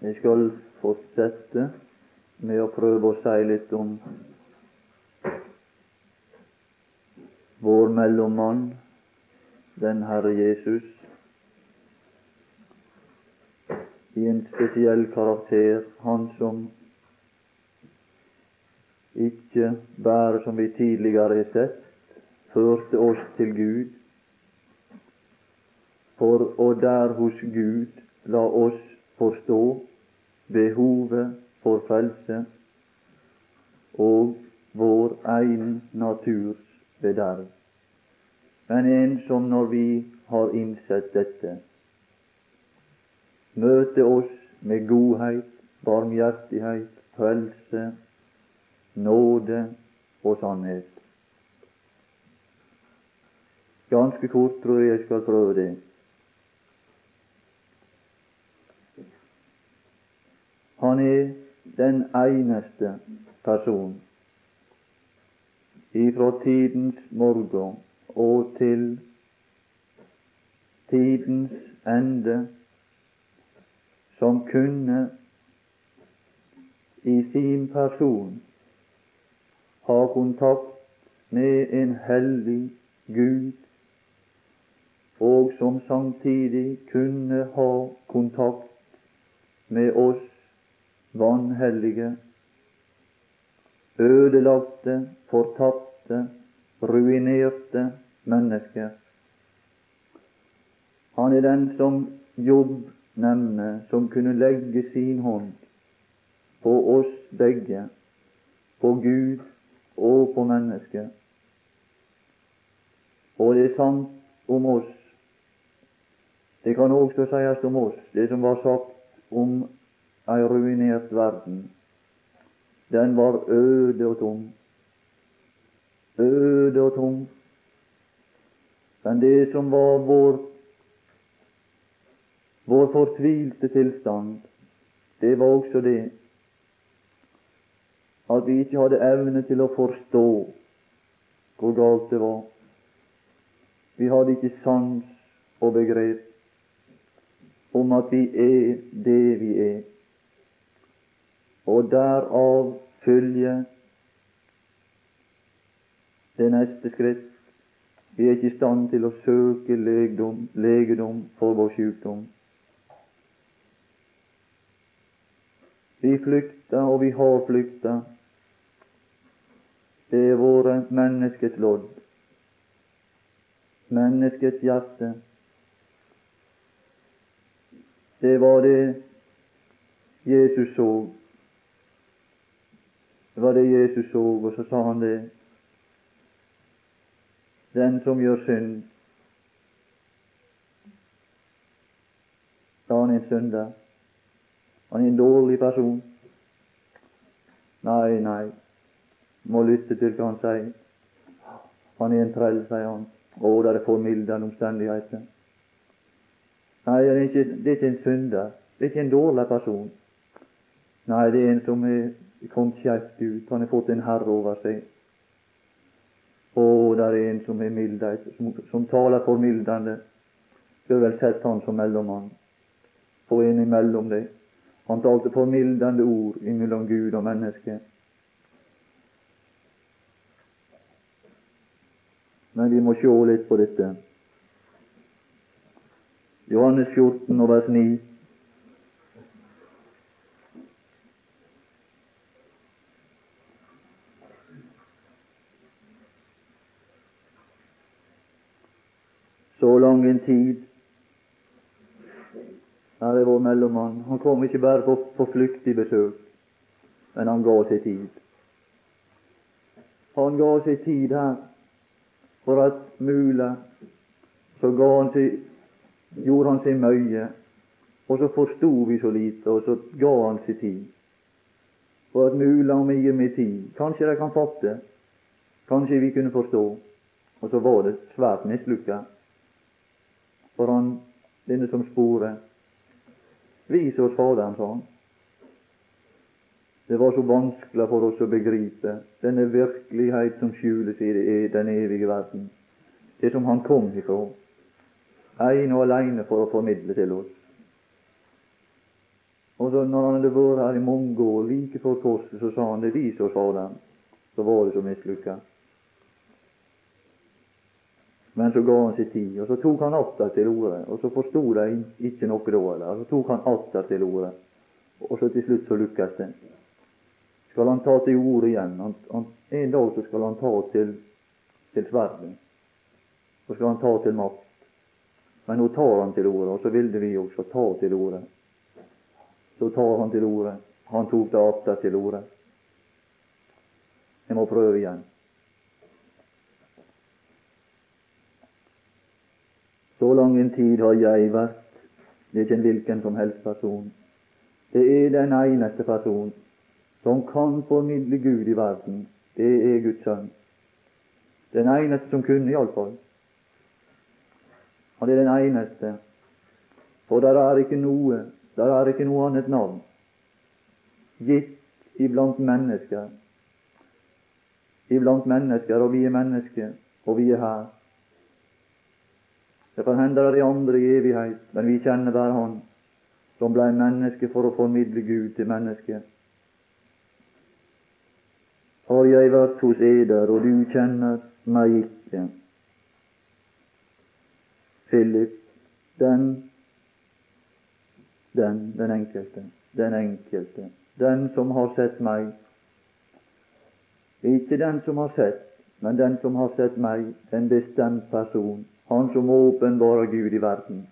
Jeg skal fortsette med å prøve å si litt om vår mellommann, den Herre Jesus, i en spesiell karakter, han som ikke bare, som vi tidligere har sett, førte oss til Gud, for å der hos Gud la oss forstå behovet for frelse og vår egen naturs bederv. Men en som når vi har innsett dette, møter oss med godhet, barmhjertighet, frelse, nåde og sannhet. Ganske kort tror jeg jeg skal prøve det. Han er den eneste person ifra tidens morgen og til tidens ende som kunne i sin person ha kontakt med en hellig Gud, og som samtidig kunne ha kontakt med oss vanhellige, ødelagte, fortapte, ruinerte mennesker. Han er den som Jobb nevner, som kunne legge sin hånd på oss begge, på Gud og på mennesket. Og det er sant om oss. Det kan også sies om oss, det som var sagt om ei ruinert verden. Den var øde og tom. Øde og tom. Men det som var vår, vår fortvilte tilstand, det var også det at vi ikke hadde evne til å forstå hvor galt det var. Vi hadde ikke sans og begrep om at vi er det vi er, og derav følger det neste skritt. Vi er ikke i stand til å søke legedom, legedom for vår sykdom. Vi flykter, og vi har flykta. Det er våre menneskets lodd, menneskets hjerte. Det var det Jesus så. Det var det Jesus så, og så sa han det. Den som gjør synd, da han er en synder. Han er en dårlig person. Nei, nei, må lytte til hva han sier. Han er en trell, sier han. Å, det er formildende omstendigheter. Nei, det er, ikke, det er ikke en synder. Det er ikke en dårlig person. Nei, det er en som er kommet skjevt ut. Han har fått en herre over seg. Å, der er en som er mildhet, som, som taler formildende. Du har vel sett han som mellommann. Få en imellom deg. Han talte formildende ord imellom Gud og menneske. Men vi må sjå litt på dette. Johannes 14 og vers 9. En tid her er vår mellommann. Han kom ikke bare på, på flyktig besøk, men han ga seg tid. Han ga seg tid her for at mulig så ga han seg, gjorde han seg mye, og så forsto vi så lite, og så ga han seg tid. For at mulig om jeg gir meg tid, kanskje de kan fatte, kanskje vi kunne forstå. Og så var det svært mislykka. For han, denne som sporet, Vis oss Faderen, sa han. Det var så vanskelig for oss å begripe denne virkelighet som skjules i den evige verden. Det som Han kom ifra, ene og alene for å formidle til oss. Og så når han hadde vært her i mange år, like før korset, så sa han det vis oss Faderen. Så var det så mislykka. Men så ga han seg tid, og så tok han atter til orde. Og så forsto de ikke noe da heller. Så tok han atter til orde. Og så til slutt så lykkes det. Skal han ta til orde igjen? Han, han, en dag så skal han ta til, til sverdet. Så skal han ta til makt. Men nå tar han til orde, og så ville vi også ta til orde. Så tar han til orde. Han tok det atter til orde. Jeg må prøve igjen. Så lang en tid har jeg vært Det er ikke en hvilken som helst person. Det er den eneste person som kan formidle Gud i verden. Det er Guds sønn. Den eneste som kunne, iallfall. Han er den eneste. For der er ikke noe der er ikke noe annet navn gitt iblant mennesker. Iblant mennesker, og vi er mennesker, og vi er her. Det kan hende det er andre i evighet, men vi kjenner bare Han som blei menneske for å formidle Gud til mennesket. Har jeg vært hos eder, og du kjenner meg ikke? Philip, den, den, den enkelte, den enkelte, den som har sett meg. Ikke den som har sett, men den som har sett meg, en bestemt person. Han som åpenbarer Gud i verden.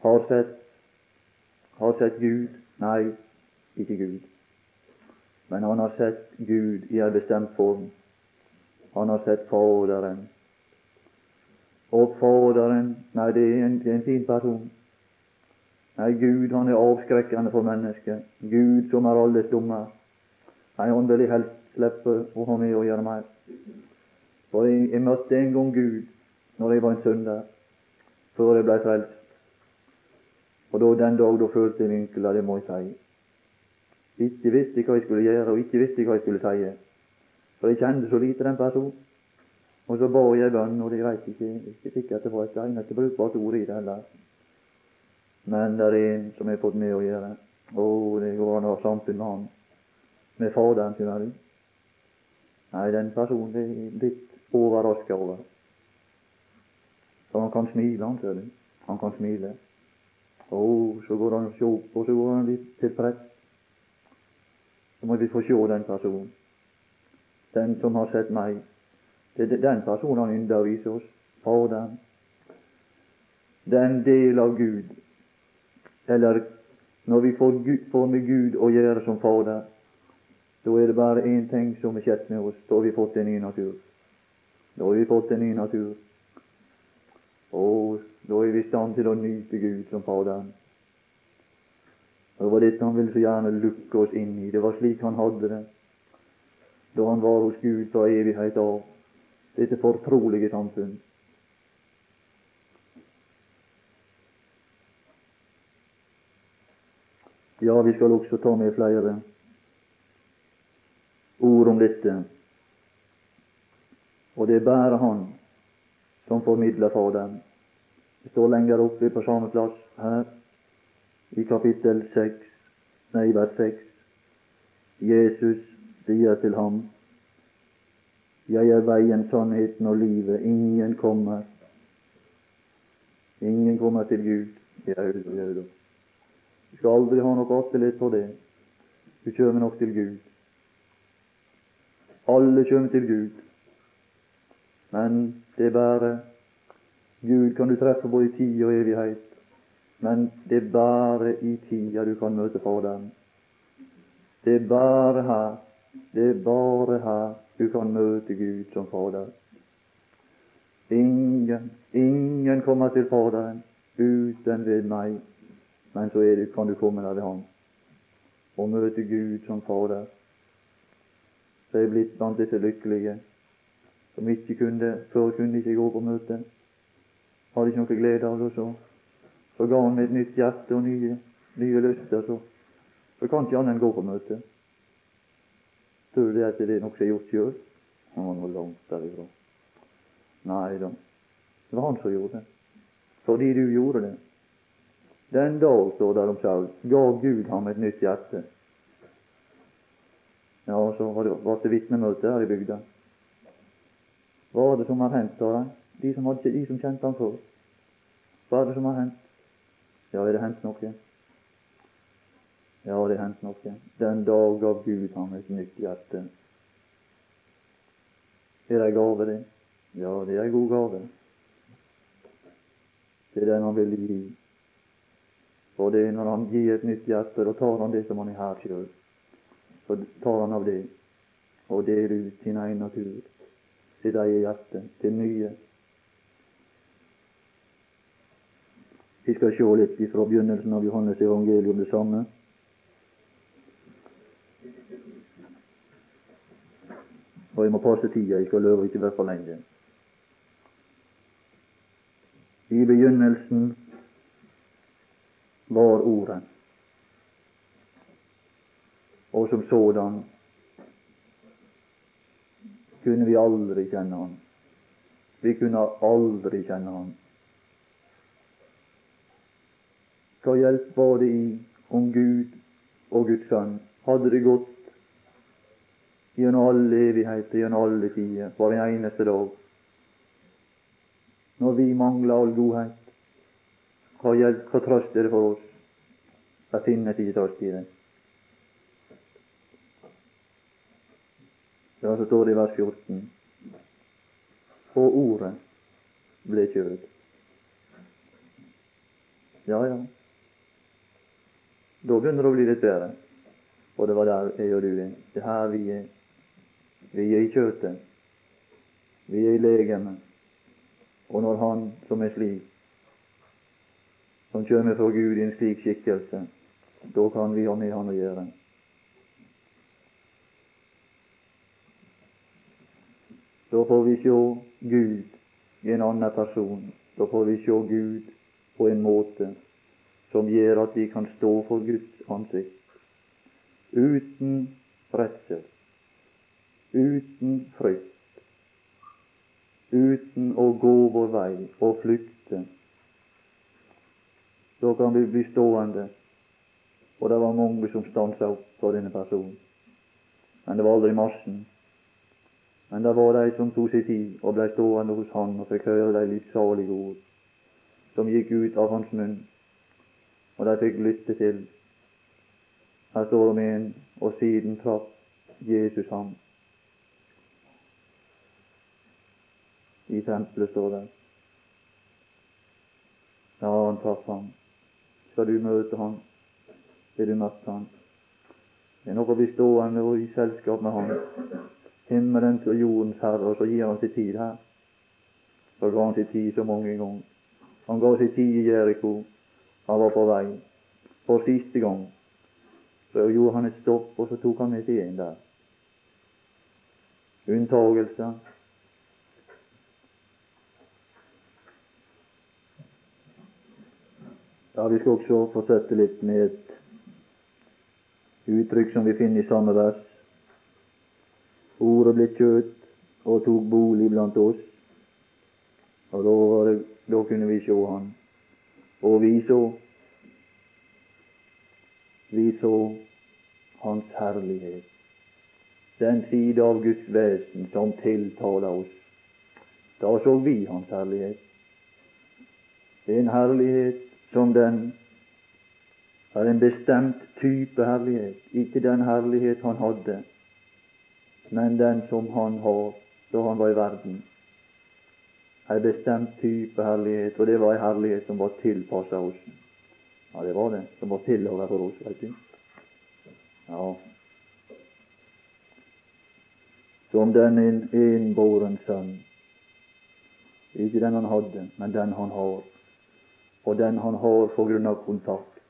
Har sett, har sett Gud? Nei, ikke Gud. Men han har sett Gud i en bestemt form. Han har sett Faderen. Og Faderen, nei, det er en, en fin person. Nei, Gud han er avskrekkende for mennesket. Gud som er alles dommer. Nei, han vil helst slippe å ha med å gjøre mer. For jeg, jeg møtte en gang Gud når jeg var en synder, før jeg ble frelst. Og da, den dag da følte jeg vinkla, det må jeg si. Ikke visste jeg hva jeg skulle gjøre, og ikke visste jeg hva jeg skulle si. For jeg kjente så lite den personen. Og så ba jeg bønn, og jeg veit ikke, ikke sikkert det var et eneste brukbart ord i det heller. Men det er en som har fått med å gjøre. Å, det går an å ha samfunn med han. Med Faderen, skjønner jeg. Nei, den personen er litt overraska over. For han kan smile, han, du. Han kan smile. Og så går han og ser opp, så går han litt tilfreds. Så må vi få se den personen. Den som har sett meg. Det er den personen han ynder å vise oss. Faderen. Den del av Gud. Eller når vi får, Gud, får med Gud å gjøre som Fader, da er det bare én ting som er skjedd med oss. Da har vi fått en ny natur. Da har vi fått en ny natur. Og da er vi i stand til å nyte Gud som Faderen. Det var dette han ville så gjerne lukke oss inn i. Det var slik han hadde det da han var hos Gud fra evighet av. Dette fortrolige samfunn. Ja, vi skal også ta med flere ord om dette. Og det bærer Han som formidler Faderen. Det står lenger oppe på samme plass her, i kapittel 6, nei, vers 6. Jesus sier til ham, Jeg er veien, sannheten og livet. Ingen kommer Ingen kommer til Gud. Jeg, da, jau. Du skal aldri ha noe atterlitt på det. Du kommer nok til Gud. Alle kommer til Gud. Men det er bare Gud kan du treffe både i tid og evighet, men det er bare i tida du kan møte Faderen. Det er bare her, det er bare her du kan møte Gud som Fader. Ingen, ingen kommer til Faderen uten ved meg, men så det, kan du komme der ved Ham og møte Gud som Fader. Så er jeg blitt blant disse lykkelige som ikke kunne før kunne ikke gå på møte. Hadde ikke noe glede av det. Så, så ga han meg et nytt hjerte og nye, nye lyster. Så, så kan ikke annet enn gå på møte. Tror du det at det er noe som er gjort sjøl? Han var nå langt derifra. Nei da, det var han som gjorde det. Fordi du gjorde det. Den dag, står det om Saul, gav Gud ham et nytt hjerte. Ja, så var det, var det vitnemøte her i bygda. Hva er det som har hendt, sa han? De som, hadde, de som kjente ham før. Hva er det som har hendt? Ja, er det hendt noe? Ja, det er hendt noe. Den dag gav Gud ham et nytt hjerte. Er det ei gave, det? Ja, det er ei god gave. Det er den han vil gi. Og det er når han gir et nytt hjerte, da tar han det som han er her sjøl. Så tar han av det og deler ut sin egen natur, sitt i hjertet, til nye Vi skal se litt fra begynnelsen av Johannes evangelium det samme. Og jeg må passe tida, jeg skal løpe ikke være for lenge. I begynnelsen var Ordet, og som sådan kunne vi aldri kjenne Han. Vi kunne aldri kjenne Han. Hva hjelp var det i om Gud og Guds Sønn hadde det gått gjennom alle evigheter, gjennom alle tider, hver eneste dag? Når vi mangler all godhet, hva, hjelp, hva trøst er det for oss? Det finnes ikke trøst i det. Ja, så står det i vers 14 Og ordet ble kjød. Ja, ja. Da begynner det å bli litt bedre. Og det var der jeg og du er. Det er her vi er. Vi er i kjøttet. Vi er i legemet. Og når Han som er slik, som kommer fra Gud i en slik skikkelse, da kan vi ha med Han å gjøre. Da får vi se Gud i en annen person. Da får vi se Gud på en måte som gjør at vi kan stå for Guds ansikt uten redsel, uten frykt, uten å gå vår vei og flykte. Da kan vi bli stående. Og det var mange som stansa opp for denne personen. Men det var aldri massen. Men det var de som tok sin tid og ble stående hos Han og fikk høre de livssalige ord som gikk ut av hans munn og de fikk lytte til. Her står det med en, og siden traff Jesus ham. I tempelet står det. Ja, han traff ham. Skal du møte ham? Vil du møte ham? Det er noe å bli stående og i selskap med ham. Himmelens og jordens herre, og så gir han sin tid her. Så ga han sin tid så mange ganger. Han ga sin tid i Jeriko. Han var på vei for siste gang. Så gjorde han et stopp, og så tok han med seg en der. Unntagelser. Ja, Vi skal også fortsette litt med et uttrykk som vi finner i samme vers. Ordet ble kjøtt og tok bolig blant oss. Og da, det, da kunne vi se Han. Og vi så vi så Hans herlighet, den side av Guds vesen som tiltaler oss. Da så vi Hans herlighet. Er en herlighet som den er en bestemt type herlighet, ikke den herlighet han hadde, men den som han har da han var i verden ei bestemt type herlighet, og det var ei herlighet som var tilpassa oss. Ja, det var det, som var tillaga for oss, veit du. Ja. Som den innboren sønn. Ikke den han hadde, men den han har. Og den han har på grunn av kontakt.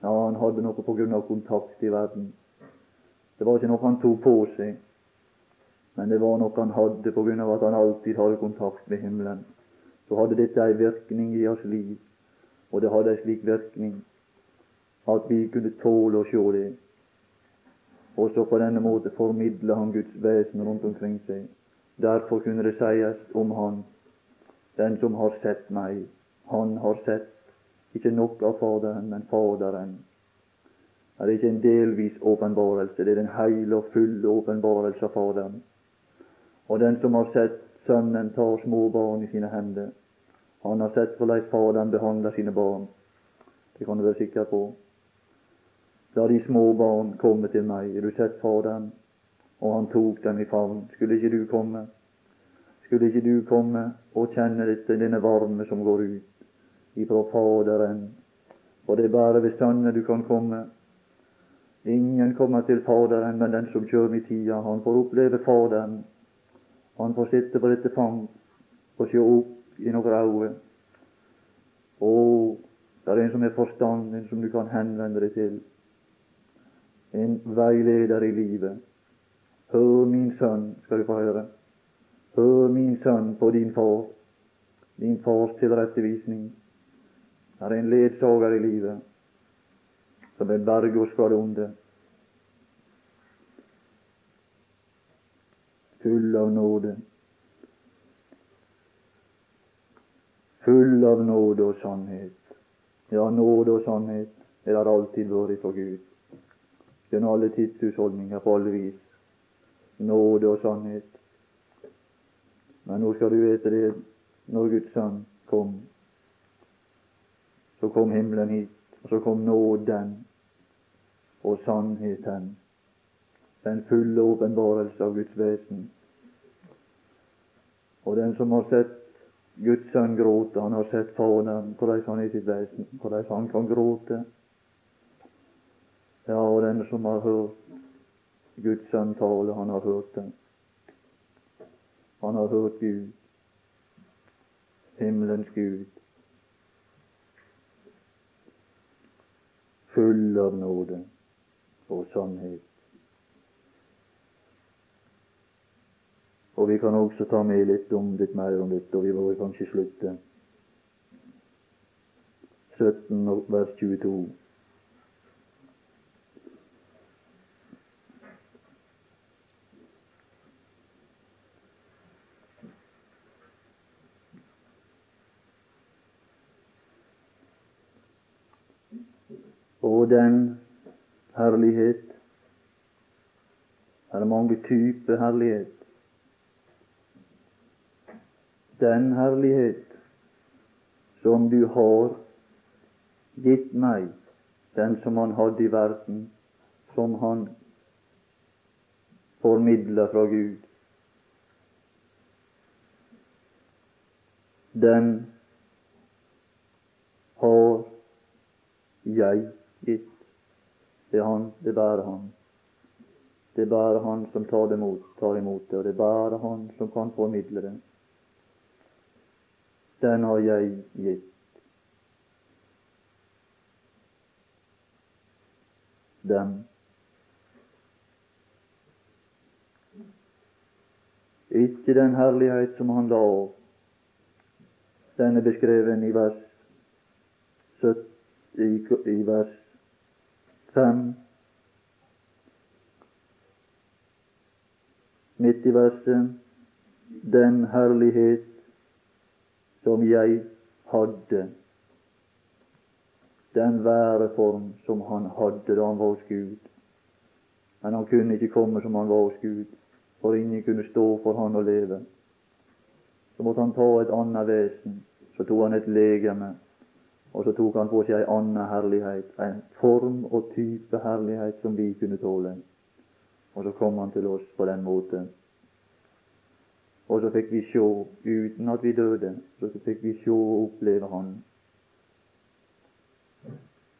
Ja, han hadde noe på grunn av kontakt i verden. Det var ikke noe han tok på seg. Men det var noe han hadde på grunn av at han alltid hadde kontakt med himmelen. Så hadde dette en virkning i hans liv, og det hadde en slik virkning at vi kunne tåle å se det. Og så på denne måte formidla han Guds vesen rundt omkring seg. Derfor kunne det sies om han, den som har sett meg, Han har sett ikke nok av Faderen, men Faderen. Det er ikke en delvis åpenbarelse, det er den hele og fulle åpenbarelse av Faderen. Og den som har sett Sønnen tar små barn i sine hender, han har sett hvordan Faderen behandler sine barn. Det kan du være sikker på. La de små barn komme til meg. Har du sett Faderen? Og han tok dem i favn. Skulle ikke du komme? Skulle ikke du komme og kjenne dette, denne varme som går ut ifra Faderen? For det er bare ved Sønnen du kan komme. Ingen kommer til Faderen, men den som kjører i tida. Han får oppleve Faderen. Han får sitte på dette fang og se opp i noen øyne. Å, det er en som er forstand, en som du kan henvende deg til. En veileder i livet. Hør, min sønn, skal du få høre. Hør, min sønn, på din far. Din fars tilrettevisning. Det er en ledsager i livet som vil berge oss fra det onde. Full av nåde. Full av nåde og sannhet. Ja, nåde og sannhet er det alltid vært for Gud. Gjennom alle tidshusholdninger på alle vis. Nåde og sannhet. Men nå skal du vite det, når Guds Sønn kom, så kom himmelen hit, og så kom nåden og sannheten, den fulle åpenbarelse av Guds vesen. Og den som har sett Guds sønn gråte, han har sett Faderen, hvordan han er i sitt vesen, hvordan han kan gråte. Ja, og den som har hørt Guds sønn tale, han har hørt den. Han har hørt Gud, himmelens Gud, full av nåde og sannhet. Og vi kan også ta med litt om litt mer om dette, og vi må kanskje slutte. 17 vers 22. Og den herlighet. Det er mange typer herlighet. Den herlighet som du har gitt meg, den som han hadde i verden, som han formidla fra Gud, den har jeg. Det er han, det er bare han. Det er bare han som tar, det imot, tar imot det, og det er bare han som kan formidle det. Den har jeg gitt. Dem. Ikke den herlighet som han la. Den er beskrevet i vers, i, i vers fem. Midt i verset den herlighet som jeg hadde, den væreform som han hadde da han var hos Gud. Men han kunne ikke komme som han var hos Gud, for ingen kunne stå for han å leve. Så måtte han ta et annet vesen. Så tok han et legeme og så tok han på seg ei anna herlighet, en form og type herlighet som vi kunne tåle. Og så kom han til oss på den måten. Og så fikk vi sjå, uten at vi døde, så fikk vi sjå og oppleve Han.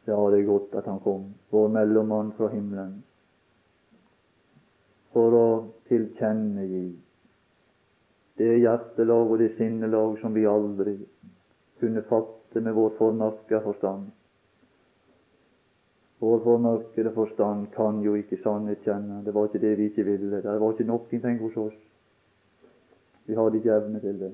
Ja, det er godt at Han kom, vår mellommann fra himmelen, for å tilkjennegi det hjertelag og det sinnelag som vi aldri kunne fatte dette med vår formørka forstand. Vår formørkede forstand kan jo ikke sannhet kjenne. Det var ikke det vi ikke ville. Det var ikke noen ting hos oss. Vi hadde ikke evne til det.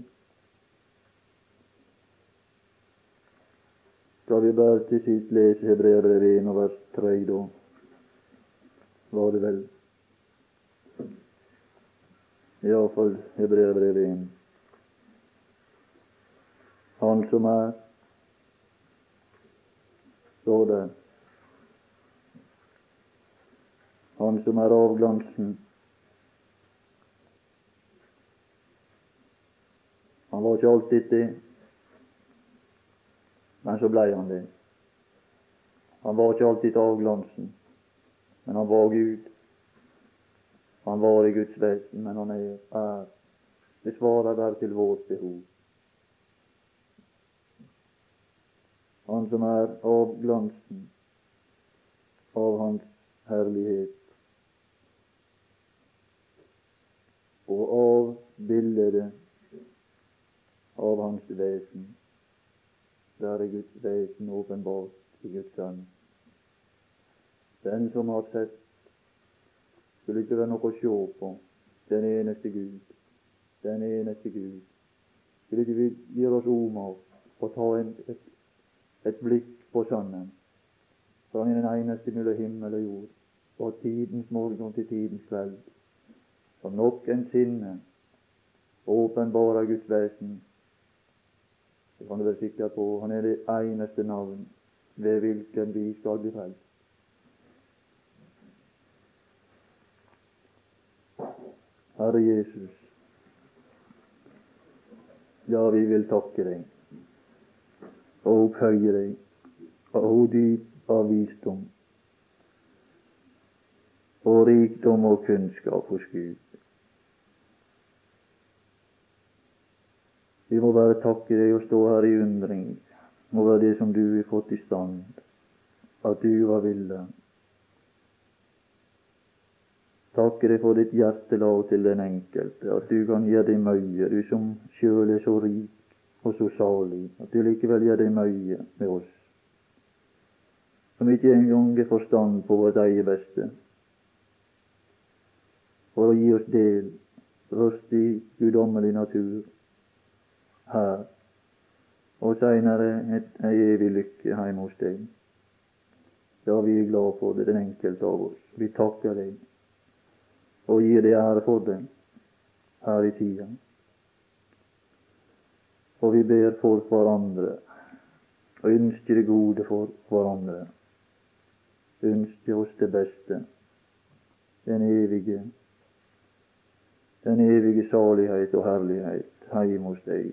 Skal vi bare til sist lese Hebreabrevet 1 vers 3, da? Var det vel? Iallfall Hebreabrevet 1. Han som er står det. Han som er avglansen. Han var ikke alltid det, men så blei han det. Han var ikke alltid avglansen, men han var Gud. Han var i Guds vesen, men han er, er. Det svarer der til vårt behov. Han som er avglansen av Hans herlighet og av bildet av Hans vesen. Der er Guds vesen åpenbart i Guds sønn. Den som har sett, skulle ikke være noe å se på. Den eneste Gud. Den eneste Gud. Skulle ikke vi gjøre oss omak og ta en, et, et, blikk på Sønnen? For han er den eneste mellom himmel og jord, og tidens morgen til tidens kveld. Som nok en sinne åpenbarer Guds vesen. Det kan du være sikker på. Han er det eneste navn ved hvilken vi skal bli frelst. Herre Jesus, ja, vi vil takke deg og opphøye deg, og dyp av visdom og rikdom og kunnskap hos Gud. Vi må bare takke deg og stå her i undring over det som du har fått i stand, at du var ville. Takke deg for ditt hjertelag til den enkelte, at du kan gjøre deg møye, du som sjøl er så rik og så salig, at du likevel gjør deg mye med oss, som ikke engang har forstand på vårt eget beste, for å gi oss del, røst i guddommelig natur her og seinere ei evig lykke heime hos deg. Ja, vi er glad for det, den enkelte av oss. Vi takker deg og gir deg ære for det her i tida. Og vi ber for hverandre og ønsker det gode for hverandre. Ønsker oss det beste, den evige, den evige salighet og herlighet hjemme hos deg.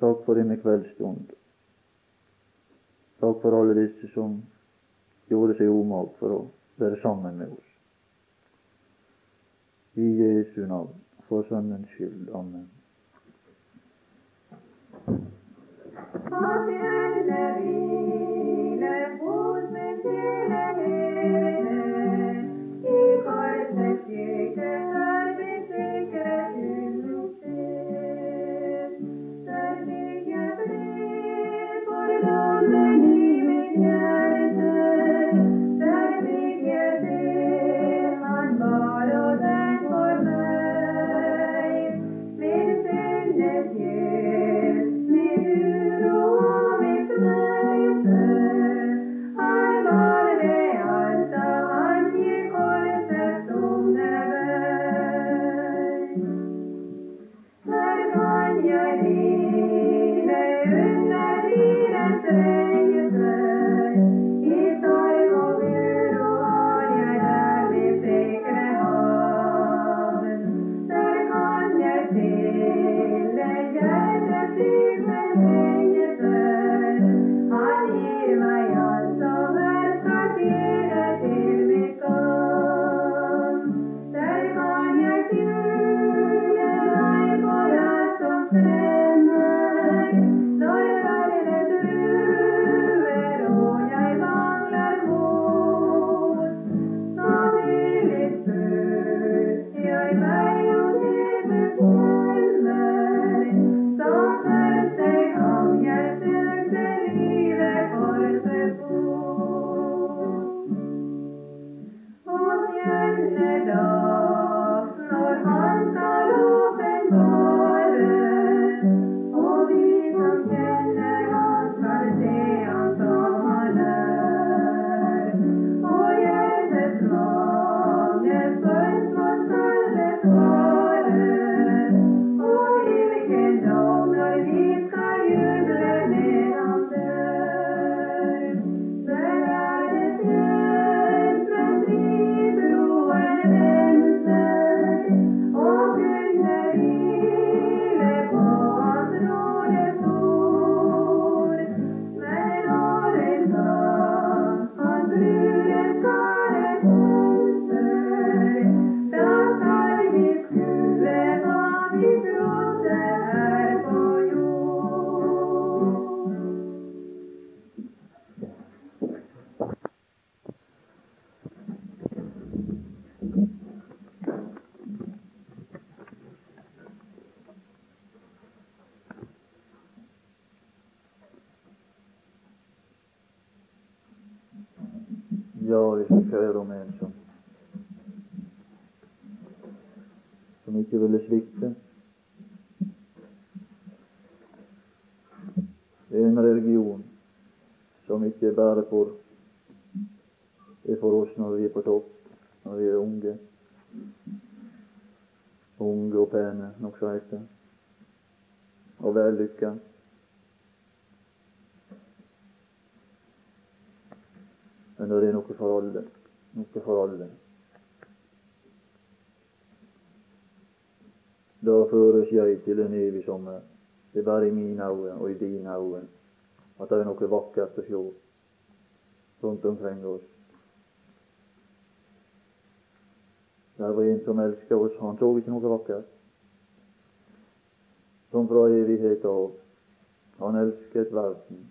Takk for denne kveldsstund. Takk for alle disse som gjorde seg umak for å være sammen med oss. I Jesu navn, for Sønnens skyld. Amen. Ocean in the en religion som ikke bare for, er for oss når vi er på topp, når vi er unge. Unge og pene, nokså det. Og vellykka. Men det er noe for alle. Noe for alle. Da føres jeg til en evig sommer. Det er bare i mine øyne og i dine øyne at det er noe vakkert å se rundt omkring oss. Der var en som elsket oss. Han så ikke noe vakkert. Som fra evighet av. Han elsket verden.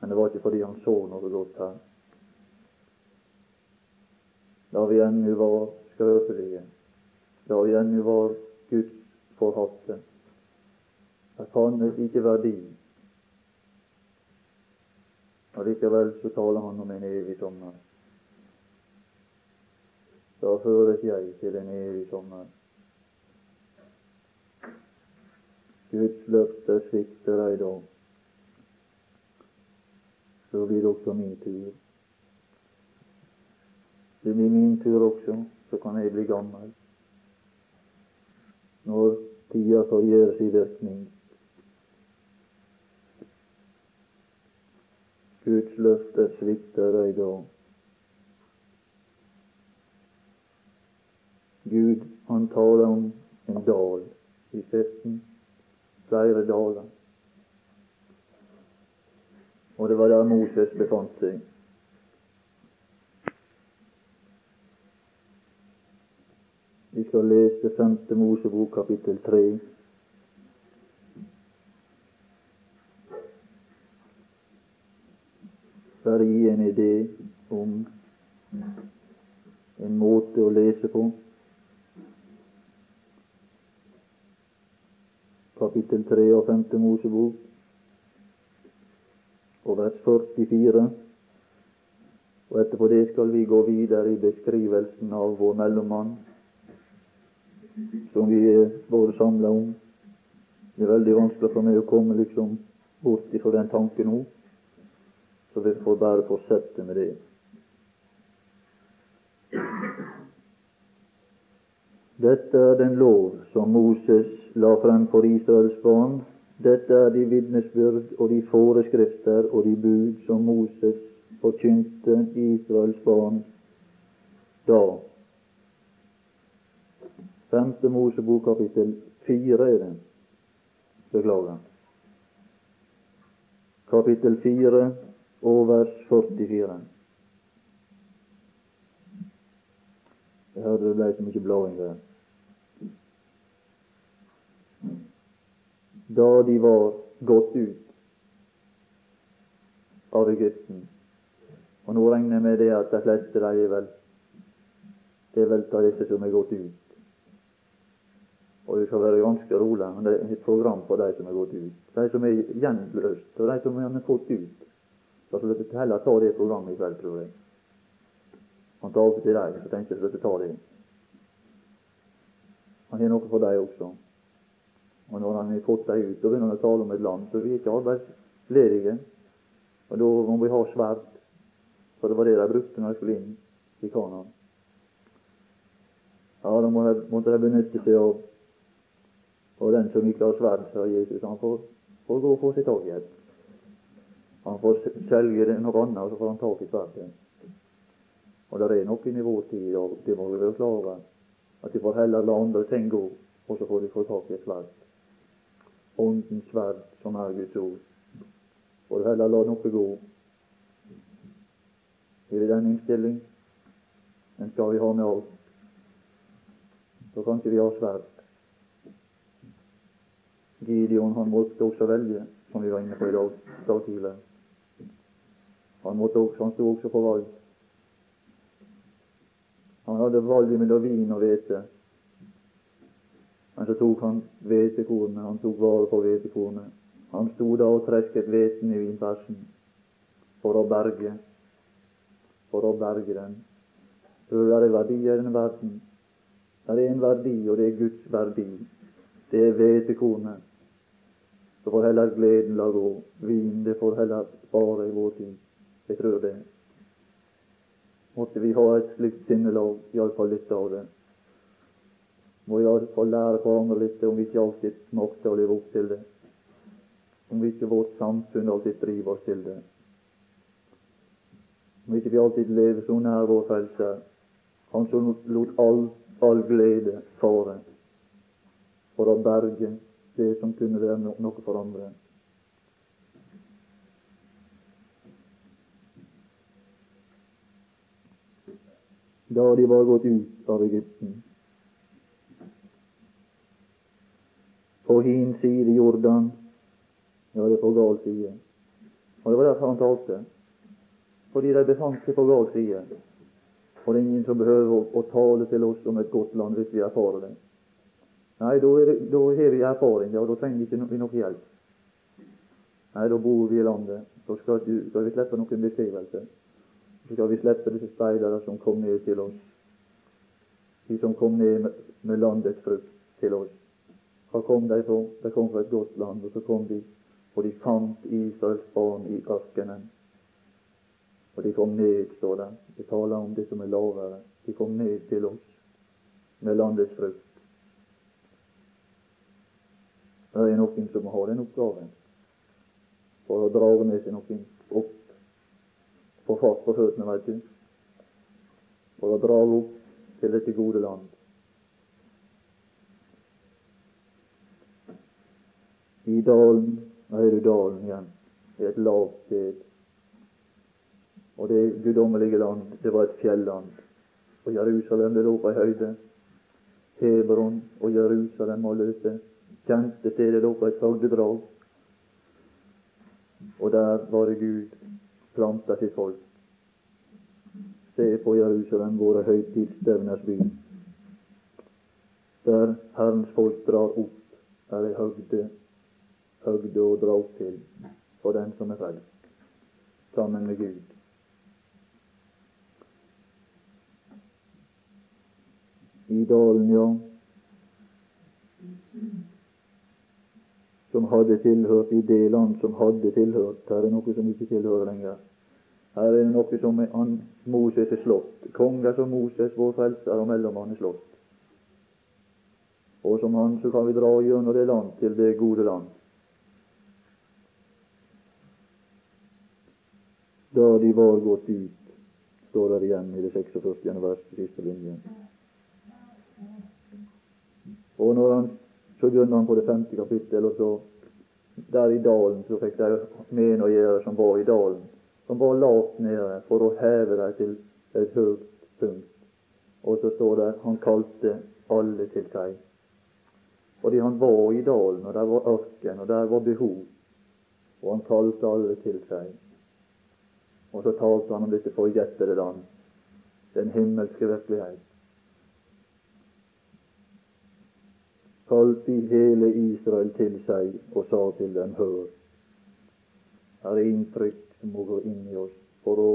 Men det var ikke fordi han så noe godt her. Da vi ennå var skrøpelige, da vi ennå var Guds forhatte. Det fantes ikke verdi. Og likevel så taler han om en evig sommer. Da føres jeg til en evig sommer. Guds løfte svikter deg da. Så blir det også min tur. Det blir min tur også, så kan jeg bli gammel. Når tida får gjøre sin virkning. Guds løfte svikter deg da. Gud, han taler om en dal i festen. Flere daler. Og det var der Moses befant seg. Vi skal lese femte Mosebok kapittel tre. Bare gi en idé om en måte å lese på. Kapittel 3 og 5. Mosebok og vers 44. Og etterpå det skal vi gå videre i beskrivelsen av vår mellommann, som vi er både samla om. Det er veldig vanskelig for meg å komme liksom bort ifra den tanken nå, så vi får bare fortsette med det. Dette er den lov som Moses la frem for Israels barn. Dette er de vitnesbyrd og de foreskrifter og de bud som Moses forkynte Israels barn da. Femte Mosebok kapittel fire er det. Beklager. Kapittel fire og vers 44. Jeg hørte det ble så mye blåing der. Da de var gått ut av Egypten Og nå regner jeg med det at de fleste de er vel det er vel av disse som er gått ut. Og det skal være ganske rolig, men det er et program for de som er gått ut. De som er gjenløst, og de som har fått ut. Så jeg skal heller ta det programmet i kveld, tror jeg. Han tar opp til deg, så tenkte jeg skulle ta det. Han har noe for deg også. Og når han har fått deg ut, så begynner han å tale om et land. Så vi er ikke arbeidsledige. Og da må vi ha sverd. For det var det de brukte når de skulle inn i Kanaan. Ja, da måtte de benytte seg av Og den som ikke har sverd, sa Jesus, han får, får gå og få seg tak i et. Han får selge noe annet, og så får han tak i sverdet. Og det er nok i vår tid, og det må vi være klar over, at de får heller la andre ting gå, og så får de få tak i et sverd. Åndens sverd, som er Guds ord. Får heller la noe gå. Er det den innstilling? Den skal vi ha med oss. Så kan ikke vi ha sverd. Gideon han måtte også velge, som vi var inne på i dag, dag tidligere. Han, også, han sto også på valg. Han hadde valg mellom vin og hvete. Men så tok han hvetekornet, han tok vare på hvetekornet. Han sto da og tresket hveten i vinpersen for å berge for å berge den. For det er verdier i denne verden. Det er en verdi, og det er Guds verdi. Det er hvetekornet. Så får heller gleden la gå. Vin, det får heller spare i vår tid. Jeg tror det. Måtte vi ha et slikt sinnelag, iallfall litt av det. Må iallfall lære hverandre litt, om vi ikke alltid makter å leve opp til det. Om vi ikke vårt samfunn alltid driver oss til det. Om ikke vi alltid lever så nær vår Frelser, Han som lot all, all glede fare for å berge det som kunne være noe for andre. Da de var gått ut av Egypten, på hin side Jordan, ja, det er på gal side. Og det var derfor han talte. Fordi de befant seg på gal side. Og det er ingen som behøver å, tale til oss om et godt land hvis vi erfarer det. Nei, da, har vi erfaring, ja, da trenger vi ikke no, noe hjelp. Nei, da bor vi i landet. Da skal, du, skal vi slippe noen beskrivelse. Så skal vi slippe disse speidere som kom ned til oss. De som kom ned med, landets frukt til oss. Hva kom de fra? De kom fra et godt land, og så kom de, og de fant Israels barn i ørkenen. Og de kom ned, står det. De taler om det som er lavere. De kom ned til oss med landets frukt. Det er noen som har den oppgaven for å dra med seg noen opp få fart på føttene, veit du, for å dra opp til dette gode land. I dalen Nå er du dalen igjen. Det er et lavt sted. Og det guddommelige land, det var et fjelland. Og Jerusalem, det lå på ei høyde. Hebron og Jerusalem og løse kjente stedet lå på et sagdedrag. Og der var det Gud planta til folk. Se på Jerusalem, våre høytidsstevners by. Der Herrens folk drar opp, er ei høgde, høgde å dra opp til for den som er frelst, sammen med Gud. I dalen, ja, som hadde tilhørt i det land som hadde tilhørt. Her er noe som ikke tilhører lenger. Her er det noe som er an, Moses er slått. Konger som Moses, vår frelser og mellommann, er slått. Og som han så kan vi dra gjennom det land til det gode land. Da de var gått ut, står det igjen i det 46. vers, siste linjen. Og når han så begynner han på det femte kapittel, og så der i dalen så fikk de med en å gjøre som var i dalen, som var lavt nede for å heve dem til et høyt punkt. Og så står det han kalte alle til seg. Fordi han var i dalen, og der var ørken, og der var behov. Og han kalte alle til seg. Og så talte han om dette forjettede land, den himmelske virkelighet. Kalte hele Israel til seg og sa til dem, hør, her er inntrykk som må gå inn i oss for å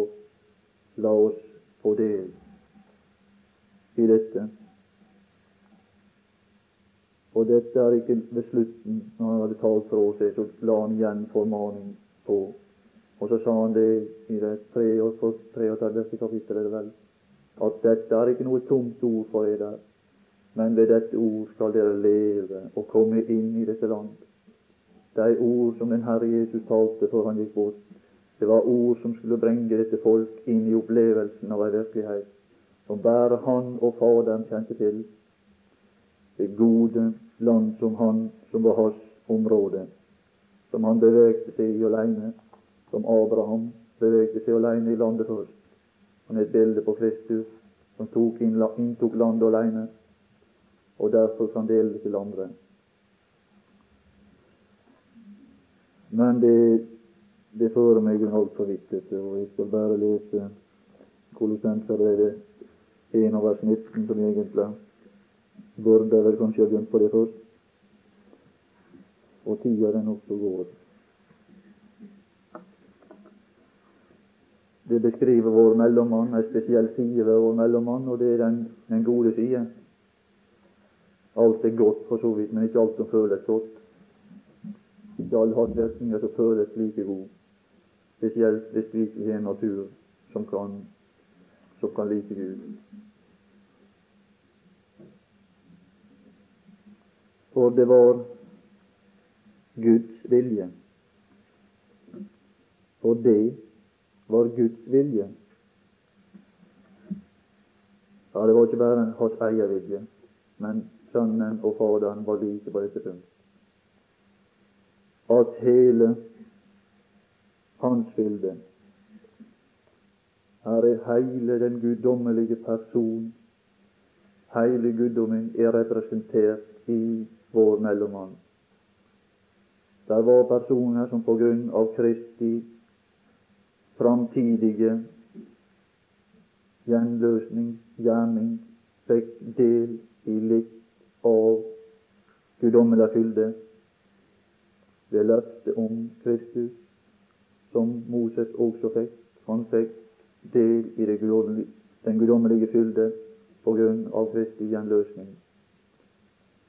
la oss få del i dette. Og dette er ikke ved slutten, når han hadde talt fra seg, så la han igjen formaning på. Og så sa han det i det 33. kapittelet, at dette er ikke noe tomt ord for dere men ved dette ord skal dere leve og komme inn i dette land. De ord som den Herre Jesus talte før han gikk bort, det var ord som skulle bringe dette folk inn i opplevelsen av ei virkelighet som bare han og Faderen kjente til. Det gode land som han, som var hans område, som han bevegde seg i alene, som Abraham bevegde seg alene i landet først. Han er et bilde på Kristus som tok inn, inntok landet alene og derfor kan dele til andre. Men det, det fører meg en halv forvittelse, og jeg skal bare lese Kolossenserbrevet 1 av vers 19, som egentlig burde vel kanskje ha begynt på det først. Og tida den også går. Det beskriver vår mellommann, en spesiell side ved vår mellommann, og det er den, den gode side. Alt er godt for så vidt, men ikke alt som føles godt. Ikke alle har virkninger som føles like gode. Spesielt hvis vi ikke har en natur som kan, som kan like Gud. For det var Guds vilje. Og det var Guds vilje. Ja, det var ikke bare hans egen vilje, men Sønnen og Faderen var like på dette punkt. At hele hans bilde her er hele den guddommelige person. Hele guddommen er representert i vår mellommann. Der var personer som på grunn av Kristi framtidige gjenløsningsgjerning fikk del i litt av guddommelig fylde. Det løftet om Kristus som Moses også fikk. Han fikk del i den guddommelige fylde på grunn av Kristi gjenløsning.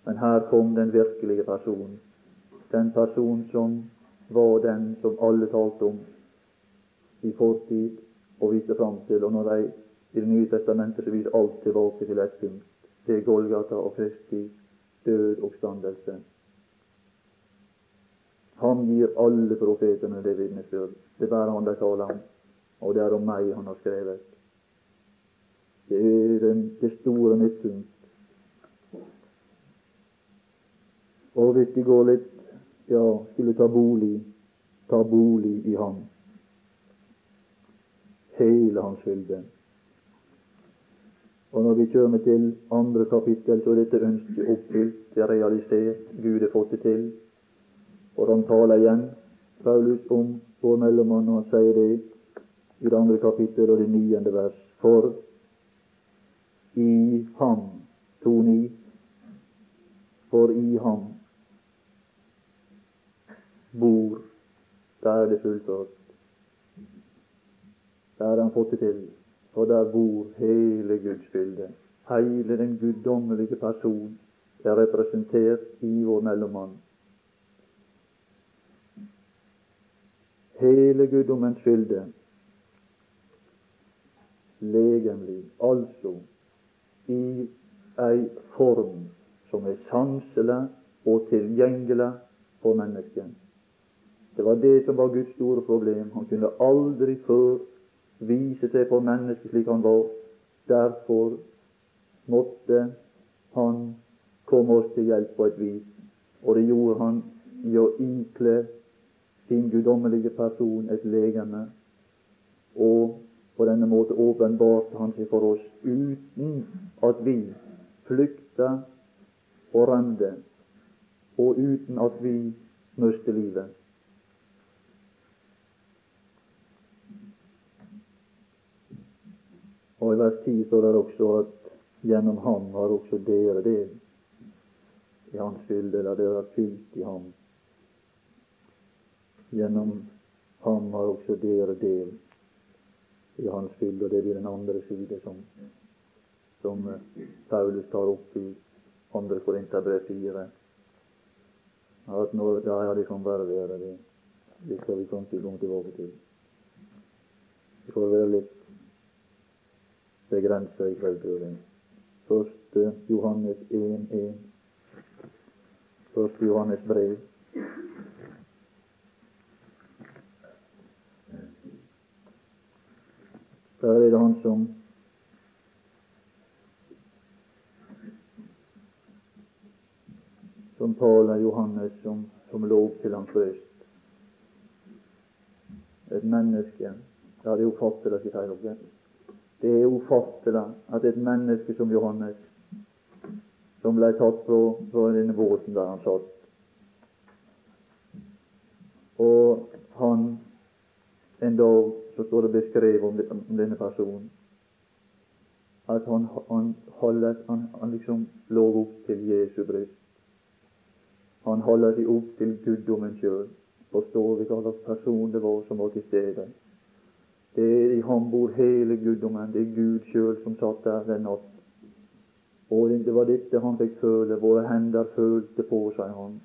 Men her kom den virkelige personen, den person som var den som alle talte om i fortid og viste fram til. Og når de i Det nye testamentet så viser alt tilbake til ett punkt. Er Golgata og Kristi død og standelse. Han gir alle profetene det vitnesbyrd. Det er bare han de taler om og det er om meg han har skrevet. Det er den, det store midtpunkt. Og hvis de går litt ja, skulle ta bolig, ta bolig i ham. Hele hans fylde. Og når vi kommer til andre kapittel, så er dette ønsket oppfylt, det er realisert, Gud har fått det til. Og han taler igjen, Paulus, om vår mellommann, og han sier det i det andre kapittel og det niende vers. For i ham, to ni, for i ham bor Der er det fullført. Der har han fått det til. For der bor hele Guds bilde. Hele den guddommelige person er representert i vår mellommann. Hele guddommens fylde legemlig, altså i ei form som er sanselig og tilgjengelig for mennesket. Det var det som var Guds store problem. Han kunne aldri før vise seg for mennesket slik han var. Derfor måtte han komme oss til hjelp på et vis. Og det gjorde han i å ikle sin guddommelige person et legeme og på denne måte åpenbarte han seg for oss uten at vi flykta og rømte, og uten at vi mistet livet. Og I vers 10 står det også at gjennom ham har også dere det i hans fylde, eller dere har fylt i ham. Gjennom ham har også dere del i hans fylde, og det blir den andre side som, som eh, Paulus tar opp i andre Korinterbrev 4. At når, ja, ja, det kan bare være det. Det skal vi kanskje komme tilbake til. Det får være litt begrensa i tror. Første Johannes 1.1. Første Johannes brev Der er det han som som taler Johannes som, som lov til hans bryst. Et menneske Ja, det er ufattelig, sier dere. Det er ufattelig at et menneske som Johannes, som ble tatt fra, fra denne båten der han satt, og han en dag så står det beskrevet om, om denne personen at han, han, holdet, han, han liksom lå opp til Jesu bryst. Han holder seg opp til guddommen sjøl. Forstår vi hva slags person det var som var til stede? Det er i ham bor hele guddommen. Det er Gud sjøl som satt der den natt. Og det var dette han fikk føle. Våre hender følte på, seg han.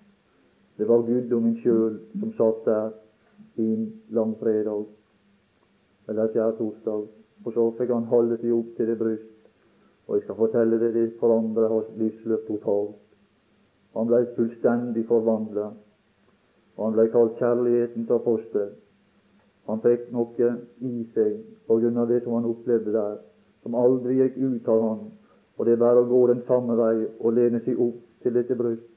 Det var guddommen sjøl som satt der i en langfredag eller skjærtorsdag. Og så fikk han holde seg opp til det bryst. Og jeg skal fortelle deg, det forandret hans livsløp totalt. Han ble fullstendig forvandla. Og han ble kalt kjærlighetens apostel. Han fikk noe i seg på grunn av det som han opplevde der, som aldri gikk ut av han. Og det er bare å gå den samme vei og lene seg opp til dette bryst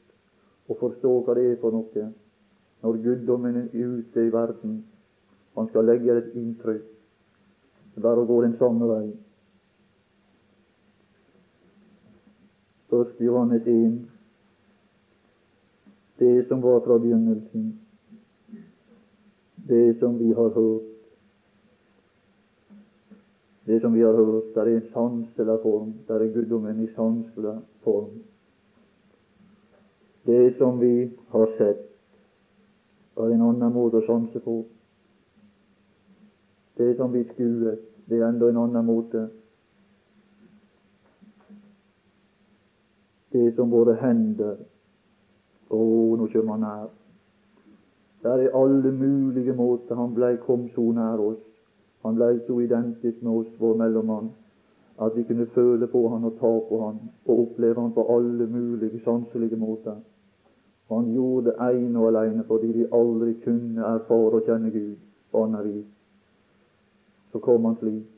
og forstå hva det er for noe. Når guddommen er ute i verden, han skal legge et inntrykk. Det er bare å gå den samme vei. Først Johannes 1. Det som var fra begynnelsen, det som vi har hørt. Det som vi har hørt, det er en sanselig form. Det er guddommen i sanselig form. Det som vi har sett, er en annen måte å sanse på. Det som vi skuet, det er enda en annen måte. Det som våre hender Å, nå kommer han nær. Det er alle mulige måter han blei kom så nær oss. Han blei så identisk med oss, vår mellommann, at vi kunne føle på han og ta på han og oppleve han på alle mulige sanselige måter. Han gjorde det ene og alene fordi vi aldri kunne erfare og kjenne Gud på annet vis. Så kom han slik.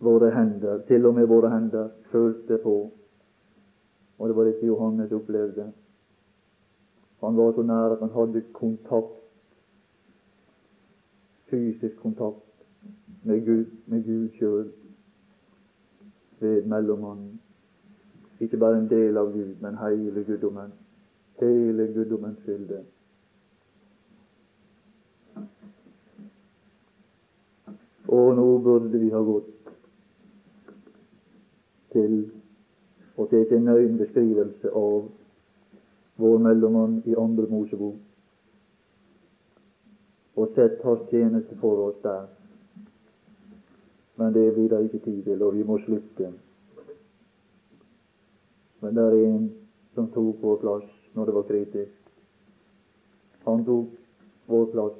Våre hender, til og med våre hender, følte på. Og det var dette Johannes opplevde. Han var så nær at han hadde kontakt, fysisk kontakt, med Gud, med Gud sjøl ved mellommannen. Ikke bare en del av Gud, men hele guddommen. Hele guddommens fylde. Og nå burde vi ha gått til å ta en nøye beskrivelse av vår mellommann i Andre Mosebok, og sett hans tjeneste for oss der. Men det blir det ikke tid til, og vi må slutte. Men det er en som tok vår plass når det var kritisk. Han tok vår plass.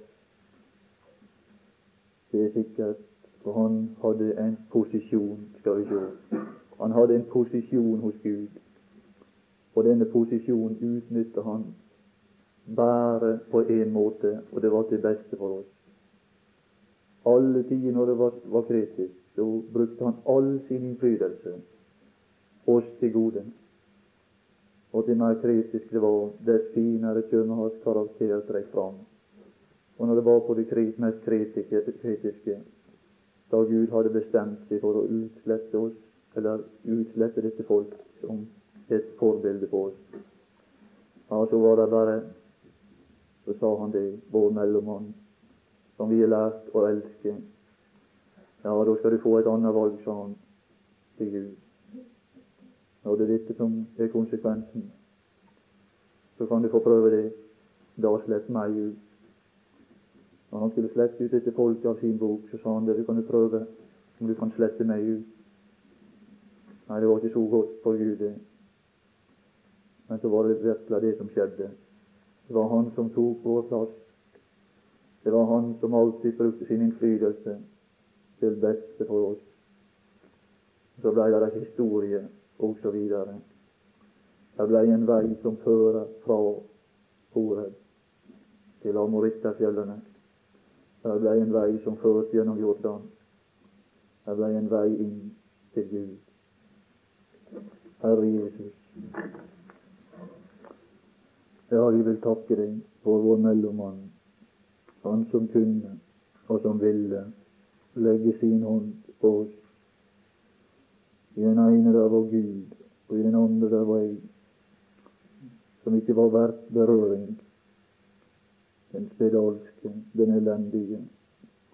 Det er sikkert, for han hadde en posisjon, skal vi se. Han hadde en posisjon hos Gud. Og denne posisjonen utnytter han bare på én måte, og det var til beste for oss. Alle tider når det var, var kritisk, så brukte han all sin innflytelse oss til gode. Og til mer kritisk det var, dess finere kommer hans karaktertrekk fram. Og når det var på det mest kritiske, da Gud hadde bestemt seg for å utslette oss, eller utslette dette folk som et forbilde på oss. Ja, så var det bare Så sa han det, vår mellommann, som vi har lært å elske. Ja, da skal du få et annet valg, sa han til Gud. Når det er dette som er konsekvensen, så kan du få prøve det. Da slett meg ut. Når han skulle slette ut dette folket av sin bok, så sa han det, du kan jo prøve om du kan slette meg ut. Nei, det var ikke så godt for Gud, det. Men så var det virkelig det som skjedde. Det var han som tok vår plass. Det var han som alltid brukte sin innflytelse til beste for oss. Så blei det historie, og så videre. Det blei en vei som fører fra Horeb til Amorittafjellene. Det blei en vei som førte gjennom Jordan. Det blei en vei inn til Gud. Herre Jesus. Ja, vi vil takke deg for vår mellommann, han som kunne og som ville legge sin hånd på oss. I den ene der var Gud, og i den andre der var jeg, som ikke var verdt berøring. Den spedalske, den elendige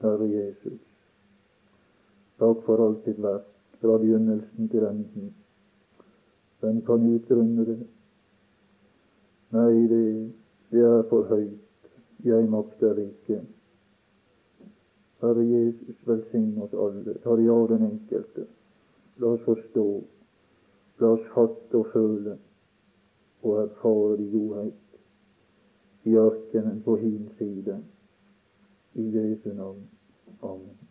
Herre Jesus. Takk for alt ditt verk, fra begynnelsen til enden. Hvem kan utgrunne det? Nei, det, det er for høyt. Jeg makter ikke. velsign oss alle. Tar ja den enkelte. La oss forstå. La oss fatte og føle og erfare de godhet i ørkenen på hin side. I Jesu navn. Amen.